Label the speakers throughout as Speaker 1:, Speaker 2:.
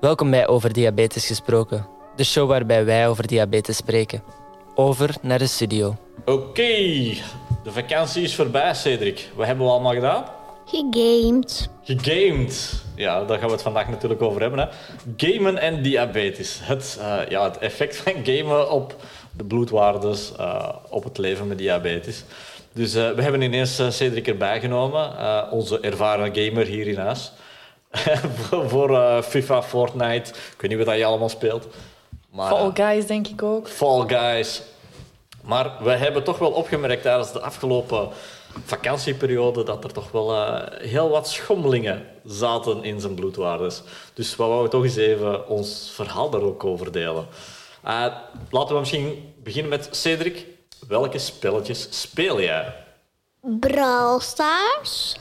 Speaker 1: Welkom bij Over Diabetes Gesproken, de show waarbij wij over diabetes spreken. Over naar de studio.
Speaker 2: Oké, de vakantie is voorbij, Cedric. Wat hebben we allemaal gedaan?
Speaker 3: Gegamed.
Speaker 2: Gegamed. Ja, daar gaan we het vandaag natuurlijk over hebben. Hè. Gamen en diabetes. Het, eh, ja, het effect van gamen op de bloedwaardes, eh, op het leven met diabetes. Dus eh, we hebben ineens Cedric erbij genomen, onze ervaren gamer hier in huis. voor voor FIFA, Fortnite, ik weet niet wat je allemaal speelt.
Speaker 4: Maar, Fall Guys denk ik ook.
Speaker 2: Fall Guys. Maar we hebben toch wel opgemerkt tijdens de afgelopen vakantieperiode dat er toch wel uh, heel wat schommelingen zaten in zijn bloedwaardes. Dus we wouden toch eens even ons verhaal daar ook over delen. Uh, laten we misschien beginnen met Cedric. Welke spelletjes speel jij?
Speaker 3: Brawl Stars,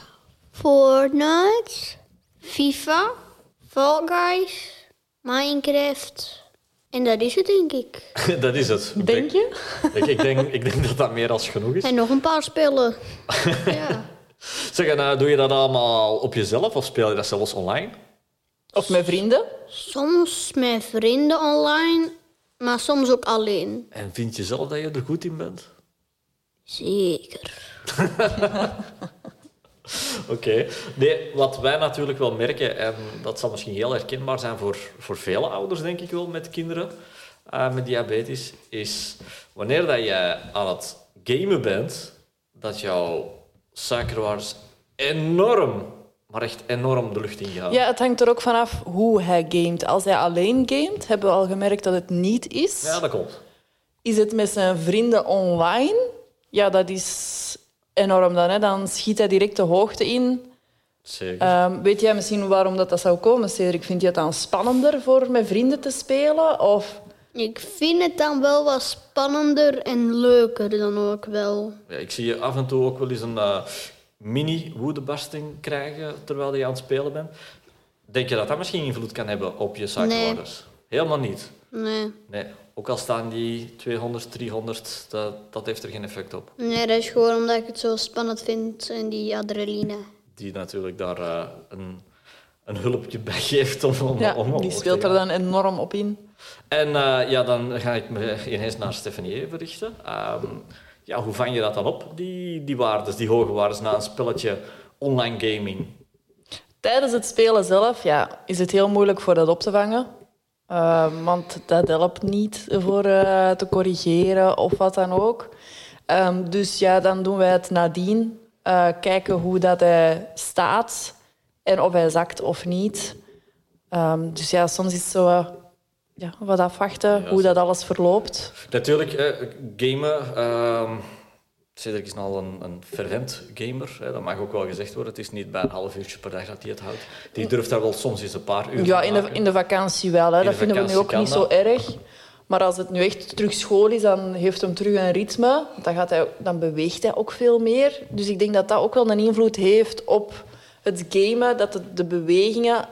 Speaker 3: Fortnite, FIFA, Fall Guys, Minecraft. En dat is het, denk ik.
Speaker 2: dat is het.
Speaker 4: Denk je?
Speaker 2: Ik, ik, denk, ik denk dat dat meer als genoeg is.
Speaker 3: En nog een paar spellen. ja.
Speaker 2: Zeg, en uh, doe je dat allemaal op jezelf of speel je dat zelfs online?
Speaker 4: Of met vrienden?
Speaker 3: Soms met vrienden online, maar soms ook alleen.
Speaker 2: En vind je zelf dat je er goed in bent?
Speaker 3: Zeker.
Speaker 2: Oké. Nee, wat wij natuurlijk wel merken, en dat zal misschien heel herkenbaar zijn voor, voor vele ouders, denk ik wel, met kinderen uh, met diabetes, is wanneer dat je aan het gamen bent, dat jouw suikerwaardes enorm, maar echt enorm de lucht ingaan.
Speaker 4: Ja, het hangt er ook vanaf hoe hij gamet. Als hij alleen gamet, hebben we al gemerkt dat het niet is.
Speaker 2: Ja, dat klopt.
Speaker 4: Is het met zijn vrienden online? Ja, dat is enorm dan. Hè. Dan schiet hij direct de hoogte in.
Speaker 2: Zeker.
Speaker 4: Um, weet jij misschien waarom dat, dat zou komen, Cedric? Vind je het dan spannender voor met vrienden te spelen? Of...
Speaker 3: Ik vind het dan wel wat spannender en leuker dan ook wel.
Speaker 2: Ja, ik zie je af en toe ook wel eens een uh, mini-woedebarsting krijgen terwijl je aan het spelen bent. Denk je dat dat misschien invloed kan hebben op je? Nee. Helemaal niet?
Speaker 3: Nee.
Speaker 2: Nee. Ook al staan die 200, 300, dat, dat heeft er geen effect op.
Speaker 3: Nee, dat is gewoon omdat ik het zo spannend vind en die adrenaline.
Speaker 2: Die natuurlijk daar uh, een, een hulpje bij geeft om, om,
Speaker 4: ja,
Speaker 2: om,
Speaker 4: die speelt er dan enorm op in.
Speaker 2: En uh, ja, dan ga ik me ineens naar Stefanie even richten. Um, ja, hoe vang je dat dan op, die, die waardes, die hoge waardes, na een spelletje online gaming?
Speaker 4: Tijdens het spelen zelf ja, is het heel moeilijk voor dat op te vangen. Uh, want dat helpt niet voor uh, te corrigeren of wat dan ook. Um, dus ja, dan doen wij het nadien. Uh, kijken hoe dat hij staat en of hij zakt of niet. Um, dus ja, soms is het zo ja, wat afwachten ja, hoe dat alles verloopt.
Speaker 2: Natuurlijk, eh, gamen. Cedric is al een, een fervent gamer. Hè. Dat mag ook wel gezegd worden. Het is niet bij een half uurtje per dag dat hij het houdt. Die durft daar wel soms eens een paar uur
Speaker 4: Ja, in de, in de vakantie wel. Hè. Dat vinden we nu ook niet zo erg. Maar als het nu echt terug school is, dan heeft hem terug een ritme. Dan, gaat hij, dan beweegt hij ook veel meer. Dus ik denk dat dat ook wel een invloed heeft op het gamen. Dat de, de bewegingen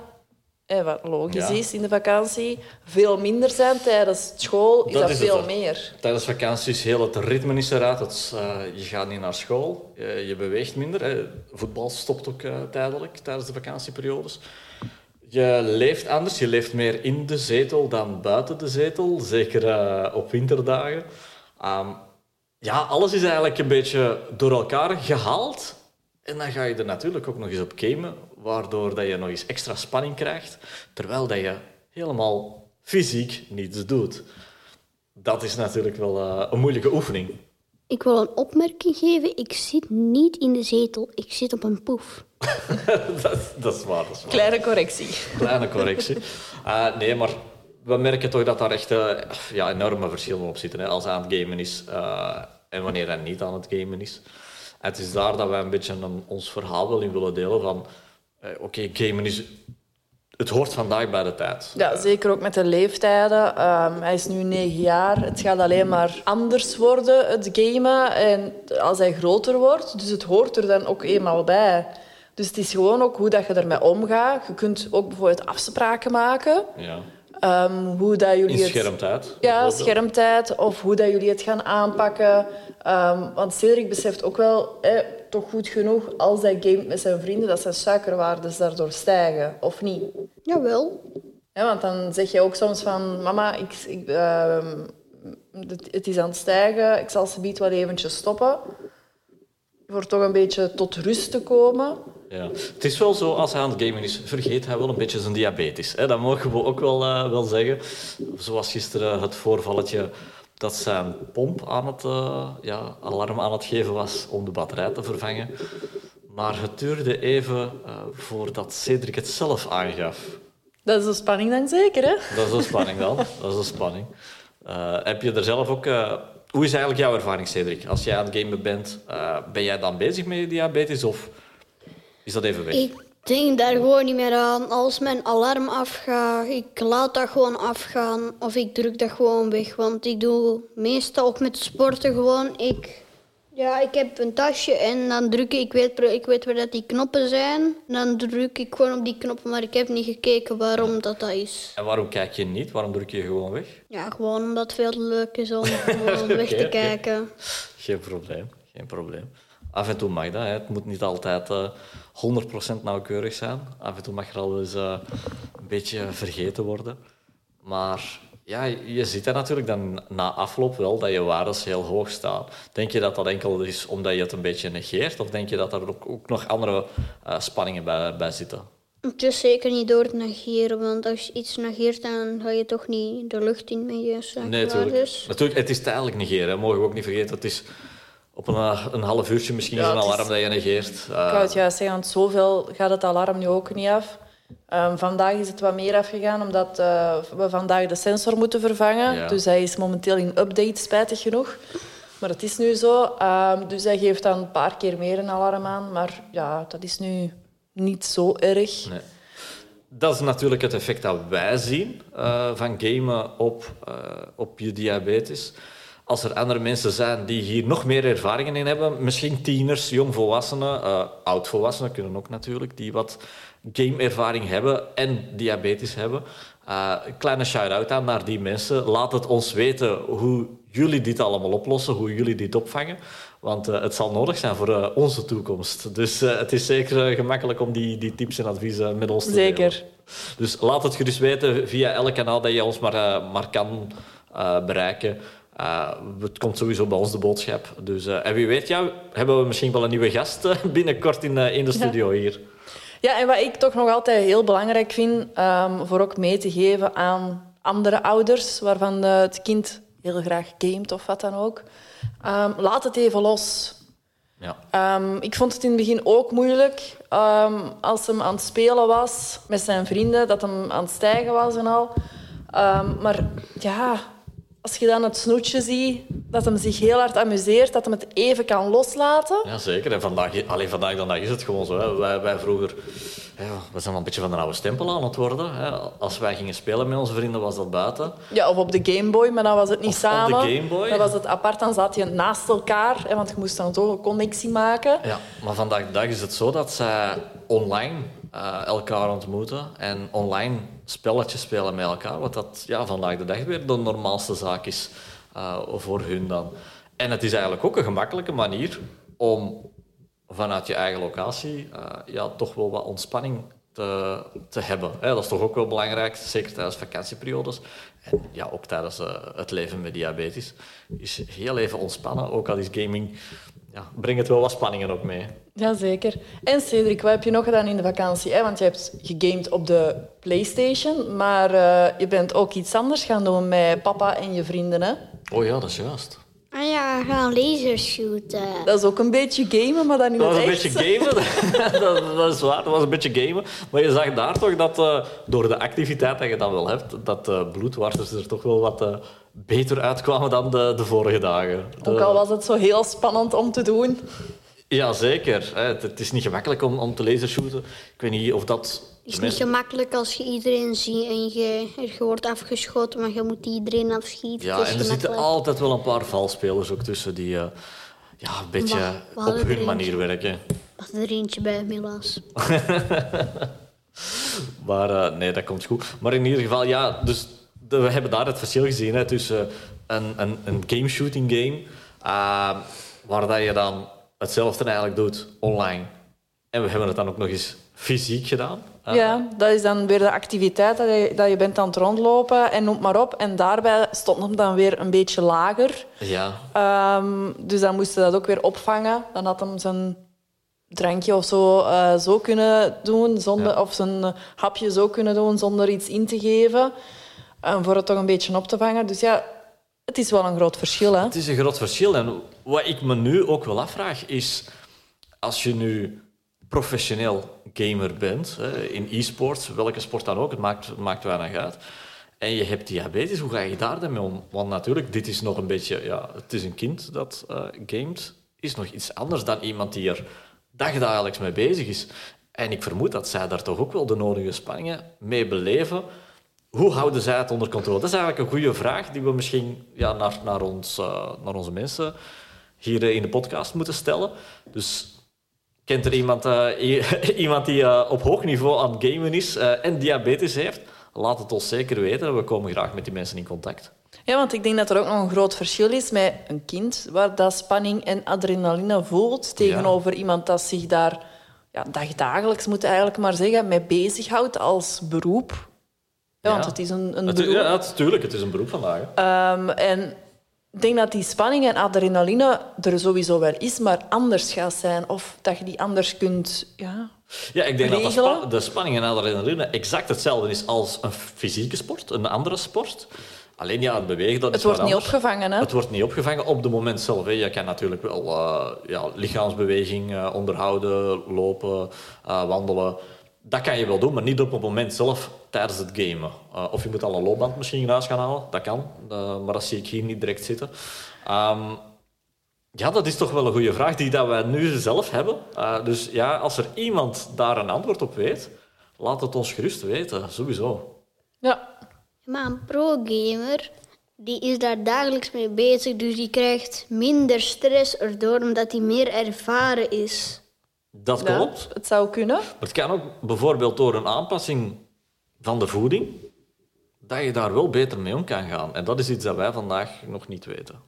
Speaker 4: eh, wat logisch ja. is in de vakantie, veel minder zijn. Tijdens school is dat, dat is veel meer.
Speaker 2: Tijdens vakantie is heel het ritme is eruit. Het, uh, je gaat niet naar school, je, je beweegt minder. Hè. Voetbal stopt ook uh, tijdelijk tijdens de vakantieperiodes. Je leeft anders, je leeft meer in de zetel dan buiten de zetel, zeker uh, op winterdagen. Um, ja, alles is eigenlijk een beetje door elkaar gehaald. En dan ga je er natuurlijk ook nog eens op gamen, waardoor dat je nog eens extra spanning krijgt, terwijl dat je helemaal fysiek niets doet. Dat is natuurlijk wel uh, een moeilijke oefening.
Speaker 3: Ik wil een opmerking geven. Ik zit niet in de zetel, ik zit op een poef.
Speaker 2: dat, dat, is waar, dat is waar.
Speaker 4: Kleine correctie.
Speaker 2: Kleine correctie. Uh, nee, maar we merken toch dat daar echt uh, ja, enorme verschillen op zitten. Hè, als hij aan het gamen is en wanneer hij niet aan het gamen is. Het is daar dat wij een beetje een, ons verhaal wel in willen delen van... Eh, Oké, okay, gamen is... Het hoort vandaag bij de tijd.
Speaker 4: Ja, zeker ook met de leeftijden. Um, hij is nu negen jaar. Het gaat alleen maar anders worden, het gamen. En als hij groter wordt, dus het hoort er dan ook eenmaal bij. Dus het is gewoon ook hoe dat je ermee omgaat. Je kunt ook bijvoorbeeld afspraken maken.
Speaker 2: Ja.
Speaker 4: Um, hoe dat jullie
Speaker 2: In schermtijd?
Speaker 4: Het, ja, schermtijd. Of hoe dat jullie het gaan aanpakken. Um, want Cedric beseft ook wel, eh, toch goed genoeg, als hij gamet met zijn vrienden, dat zijn suikerwaardes daardoor stijgen, of niet?
Speaker 3: Jawel.
Speaker 4: Ja, want dan zeg je ook soms van... Mama, ik, ik, ehm, het, het is aan het stijgen. Ik zal ze wel eventjes stoppen. Voor toch een beetje tot rust te komen.
Speaker 2: Ja. Het is wel zo, als hij aan het gamen is, vergeet hij wel een beetje zijn diabetes. Hè? Dat mogen we ook wel, eh, wel zeggen. Zoals gisteren het voorvalletje dat zijn pomp aan het, eh, ja, alarm aan het geven was om de batterij te vervangen. Maar het duurde even uh, voordat Cedric het zelf aangaf.
Speaker 4: Dat is een spanning dan zeker, hè?
Speaker 2: Dat is een spanning dan. Dat is een spanning. heb je er zelf ook... hoe is eigenlijk jouw ervaring, Cedric? Als jij aan het gamen bent, ben jij dan bezig met je diabetes of is dat even weg?
Speaker 3: Ik denk daar gewoon niet meer aan. Als mijn alarm afgaat, ik laat dat gewoon afgaan of ik druk dat gewoon weg. Want ik doe meestal ook met sporten gewoon. Ik, ja, ik heb een tasje en dan druk ik, ik weet, ik weet waar dat die knoppen zijn. Dan druk ik gewoon op die knoppen, maar ik heb niet gekeken waarom dat, dat is.
Speaker 2: En waarom kijk je niet? Waarom druk je gewoon weg?
Speaker 3: Ja, gewoon omdat het veel leuk is om gewoon weg te kijken.
Speaker 2: Geen probleem, geen probleem. Af en toe mag dat. Hè. Het moet niet altijd... Uh, 100% nauwkeurig zijn. Af en toe mag er al eens uh, een beetje vergeten worden. Maar ja, je ziet dat natuurlijk dan na afloop wel dat je waardes heel hoog staan. Denk je dat dat enkel is omdat je het een beetje negeert? Of denk je dat er ook, ook nog andere uh, spanningen bij, bij zitten?
Speaker 3: Het is zeker niet door te negeren, want als je iets negeert, dan ga je toch niet de lucht in met je
Speaker 2: Nee, natuurlijk. natuurlijk. Het is tijdelijk negeren, mogen we ook niet vergeten. Het is op een, eh, een half uurtje misschien ja, een alarm dat je negeert.
Speaker 4: Ik wou het juist zeggen, want zoveel gaat het alarm nu ook niet af. Um, vandaag is het wat meer afgegaan, omdat uh, we vandaag de sensor moeten vervangen. Dus hij is momenteel in update, spijtig genoeg. Maar het is nu zo. Um, dus hij geeft dan een paar keer meer een alarm aan. Maar ja, dat is nu niet zo erg. Nee.
Speaker 2: Dat is natuurlijk het effect dat wij zien uh, van gamen op, op je diabetes als er andere mensen zijn die hier nog meer ervaringen in hebben, misschien tieners, jongvolwassenen, uh, oudvolwassenen kunnen ook natuurlijk, die wat gameervaring hebben en diabetes hebben. Uh, kleine shout-out aan naar die mensen. Laat het ons weten hoe jullie dit allemaal oplossen, hoe jullie dit opvangen. Want uh, het zal nodig zijn voor uh, onze toekomst. Dus het is zeker gemakkelijk om die, die tips en adviezen met ons te
Speaker 4: zeker. delen. Zeker.
Speaker 2: Dus laat het gerust weten via elk kanaal dat je ons maar, maar kan bereiken. Uh, het komt sowieso bij ons de boodschap. Dus, uh, en wie weet, ja, hebben we misschien wel een nieuwe gast uh, binnenkort in, in de studio hier.
Speaker 4: Ja, en wat ik toch nog altijd heel belangrijk vind, um, voor ook mee te geven aan andere ouders, waarvan het kind heel graag gamet of wat dan ook. Um, laat het even los. Ja. Um, ik vond het in het begin ook moeilijk als hem aan het spelen was met zijn vrienden, dat hem aan het stijgen was en al. maar ja, als je dan het snoetje ziet, dat hem zich heel hard amuseert, dat hem het even kan loslaten.
Speaker 2: Ja, zeker. En vandaag, alleen vandaag dan is het gewoon zo. Hè. Wij, wij vroeger... Ja, we zijn wel een beetje van de oude stempel aan het worden. Hè. Als wij gingen spelen met onze vrienden, was dat buiten.
Speaker 4: Ja, of op de Game Boy, maar dan was het niet
Speaker 2: of
Speaker 4: samen.
Speaker 2: Op de Game Boy.
Speaker 4: Dan was het apart, dan zat je naast elkaar. Hè, want je moest dan toch een connectie maken.
Speaker 2: Ja, maar vandaag de dag is het zo dat zij online uh, elkaar ontmoeten en online spelletjes spelen met elkaar. Wat dat ja, vandaag de dag weer de normaalste zaak is uh, voor hun dan. En het is eigenlijk ook een gemakkelijke manier om vanuit je eigen locatie uh, ja, toch wel wat ontspanning te, te hebben. dat is toch ook wel belangrijk, zeker tijdens vakantieperiodes. En ja, ook tijdens het leven met diabetes. Is heel even ontspannen, ook al is gaming ja, brengt het wel wat spanningen ook mee.
Speaker 4: Jazeker. En Cedric, wat heb je nog gedaan in de vakantie? Hè? Want je hebt gegamed op de PlayStation, maar je bent ook iets anders gaan doen met papa en je vrienden, hè?
Speaker 2: Oh ja, dat is juist.
Speaker 3: Ah ja, we gaan lasershooten.
Speaker 4: Dat is ook een beetje gamen, maar dan niet
Speaker 2: Dat was
Speaker 4: een
Speaker 2: beetje gamen, dat, dat, is waar. Dat was een beetje gamen. Maar je zag daar toch dat uh, door de activiteit dat je dan wel hebt, dat uh, bloedwachters er toch wel wat uh, beter uitkwamen dan de, de vorige dagen.
Speaker 4: Ook al was het zo heel spannend om te doen.
Speaker 2: Ja, zeker. Het is niet gemakkelijk om, om te lasershooten. Ik weet niet of dat...
Speaker 3: Het is niet gemakkelijk als je iedereen ziet en je, je wordt afgeschoten, maar je moet iedereen afschieten.
Speaker 2: Ja, en er zitten altijd wel een paar valspelers ook tussen die uh, ja, een beetje op hun manier werken.
Speaker 3: Was er eentje bij, helaas.
Speaker 2: maar uh, nee, dat komt goed. Maar in ieder geval, ja, dus we hebben daar het verschil gezien hè, tussen een, een, een game shooting game, uh, waar dat je dan hetzelfde eigenlijk doet online. En we hebben het dan ook nog eens fysiek gedaan. Uh,
Speaker 4: Ja, dat is dan weer de activiteit dat je, dat je bent aan het rondlopen en noem maar op. En daarbij stond hem dan weer een beetje lager.
Speaker 2: ja.
Speaker 4: Ehm, dus dan moest hij dat ook weer opvangen. Dan had hem zijn drankje of zo, eh, zo kunnen doen, zonder,
Speaker 2: Ja.
Speaker 4: of zijn hapje zo kunnen doen zonder iets in te geven. voor het toch een beetje op te vangen. Dus ja, het is wel een groot verschil. Hè?
Speaker 2: Het is een groot verschil. En wat ik me nu ook wel afvraag is... Als je nu professioneel gamer bent, in e-sports, welke sport dan ook, het maakt, het maakt weinig uit. En je hebt diabetes, hoe ga je daar dan mee om? Want natuurlijk, dit is nog een beetje... Ja, het is een kind dat eh, gamet. Is nog iets anders dan iemand die er dagdagelijks mee bezig is. En ik vermoed dat zij daar toch ook wel de nodige spanningen mee beleven. Hoe houden zij het onder controle? Dat is eigenlijk een goede vraag die we misschien ja, naar, naar, ons, eh, naar onze mensen hier eh, in de podcast moeten stellen. Dus kent er iemand, eh, iemand die eh, op hoog niveau aan het gamen is eh, en diabetes heeft? Laat het ons zeker weten. We komen graag met die mensen in contact.
Speaker 4: Ja, want ik denk dat er ook nog een groot verschil is met een kind waar dat spanning en adrenaline voelt tegenover iemand dat zich daar ja, dagdagelijks, moet eigenlijk maar zeggen, mee bezighoudt als beroep. Ja, want het is een, een beroep.
Speaker 2: ja, natuurlijk, het is een beroep vandaag.
Speaker 4: Ehm, en ik denk dat die spanning en adrenaline er sowieso wel is, maar anders gaat zijn. Of dat je die anders kunt... Ja,
Speaker 2: Ja, ik denk dat de,
Speaker 4: regelen.
Speaker 2: spa- de spanning en adrenaline exact hetzelfde is als een fysieke sport, een andere sport. Alleen ja, het bewegen, dat
Speaker 4: het
Speaker 2: is
Speaker 4: wordt
Speaker 2: wat
Speaker 4: niet
Speaker 2: anders.
Speaker 4: opgevangen, hè?
Speaker 2: Het wordt niet opgevangen op het moment zelf. Hè. Je kan natuurlijk wel eh, ja, lichaamsbeweging eh, onderhouden, lopen, eh, wandelen. Dat kan je wel doen, maar niet op het moment zelf tijdens het gamen. Eh, of je moet al een loopband misschien in huis gaan halen, dat kan. Eh, maar dat zie ik hier niet direct zitten. Ehm, ja, dat is toch wel een goede vraag die dat wij nu zelf hebben. Eh, dus ja, als er iemand daar een antwoord op weet, laat het ons gerust weten, sowieso.
Speaker 4: Ja.
Speaker 3: Maar een pro-gamer, die is daar dagelijks mee bezig, dus die krijgt minder stress erdoor, omdat hij meer ervaren is.
Speaker 2: Dat
Speaker 4: ja,
Speaker 2: klopt.
Speaker 4: het zou kunnen.
Speaker 2: Maar het kan ook bijvoorbeeld door een aanpassing van de voeding, dat je daar wel beter mee om kan gaan. En dat is iets dat wij vandaag nog niet weten.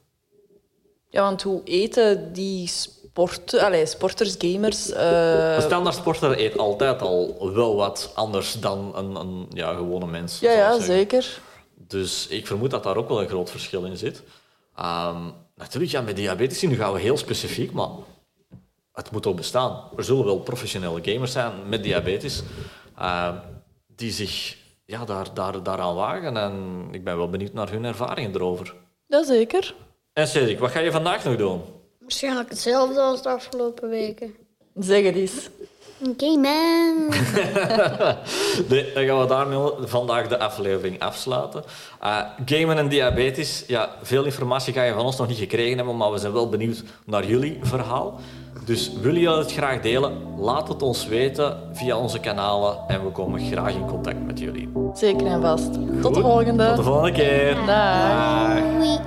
Speaker 4: Ja, want hoe eten die sport, allez, sporters, gamers... eh,
Speaker 2: Een standaard sporter eet altijd al wel wat anders dan een, een ja, gewone mens.
Speaker 4: ja, ja, zeker.
Speaker 2: Dus ik vermoed dat daar ook wel een groot verschil in zit. Ehm, natuurlijk, ja, met diabetes nu gaan we heel specifiek, maar het moet ook bestaan. Er zullen wel professionele gamers zijn met diabetes ehm, die zich ja, daar, daar, daaraan wagen. En ik ben wel benieuwd naar hun ervaringen erover.
Speaker 4: Ja, zeker.
Speaker 2: En Cedric, wat ga je vandaag nog doen?
Speaker 3: Waarschijnlijk hetzelfde als de afgelopen weken.
Speaker 4: Zeg het eens.
Speaker 3: Oké, man.
Speaker 2: Nee, dan gaan we daarmee vandaag de aflevering afsluiten. Eh, gamen en diabetes. Ja, veel informatie ga je van ons nog niet gekregen hebben, maar we zijn wel benieuwd naar jullie verhaal. Dus willen jullie het graag delen? Laat het ons weten via onze kanalen en we komen graag in contact met jullie.
Speaker 4: Zeker en vast. Tot de volgende.
Speaker 2: Tot de volgende keer.
Speaker 4: Dag.
Speaker 3: Doei.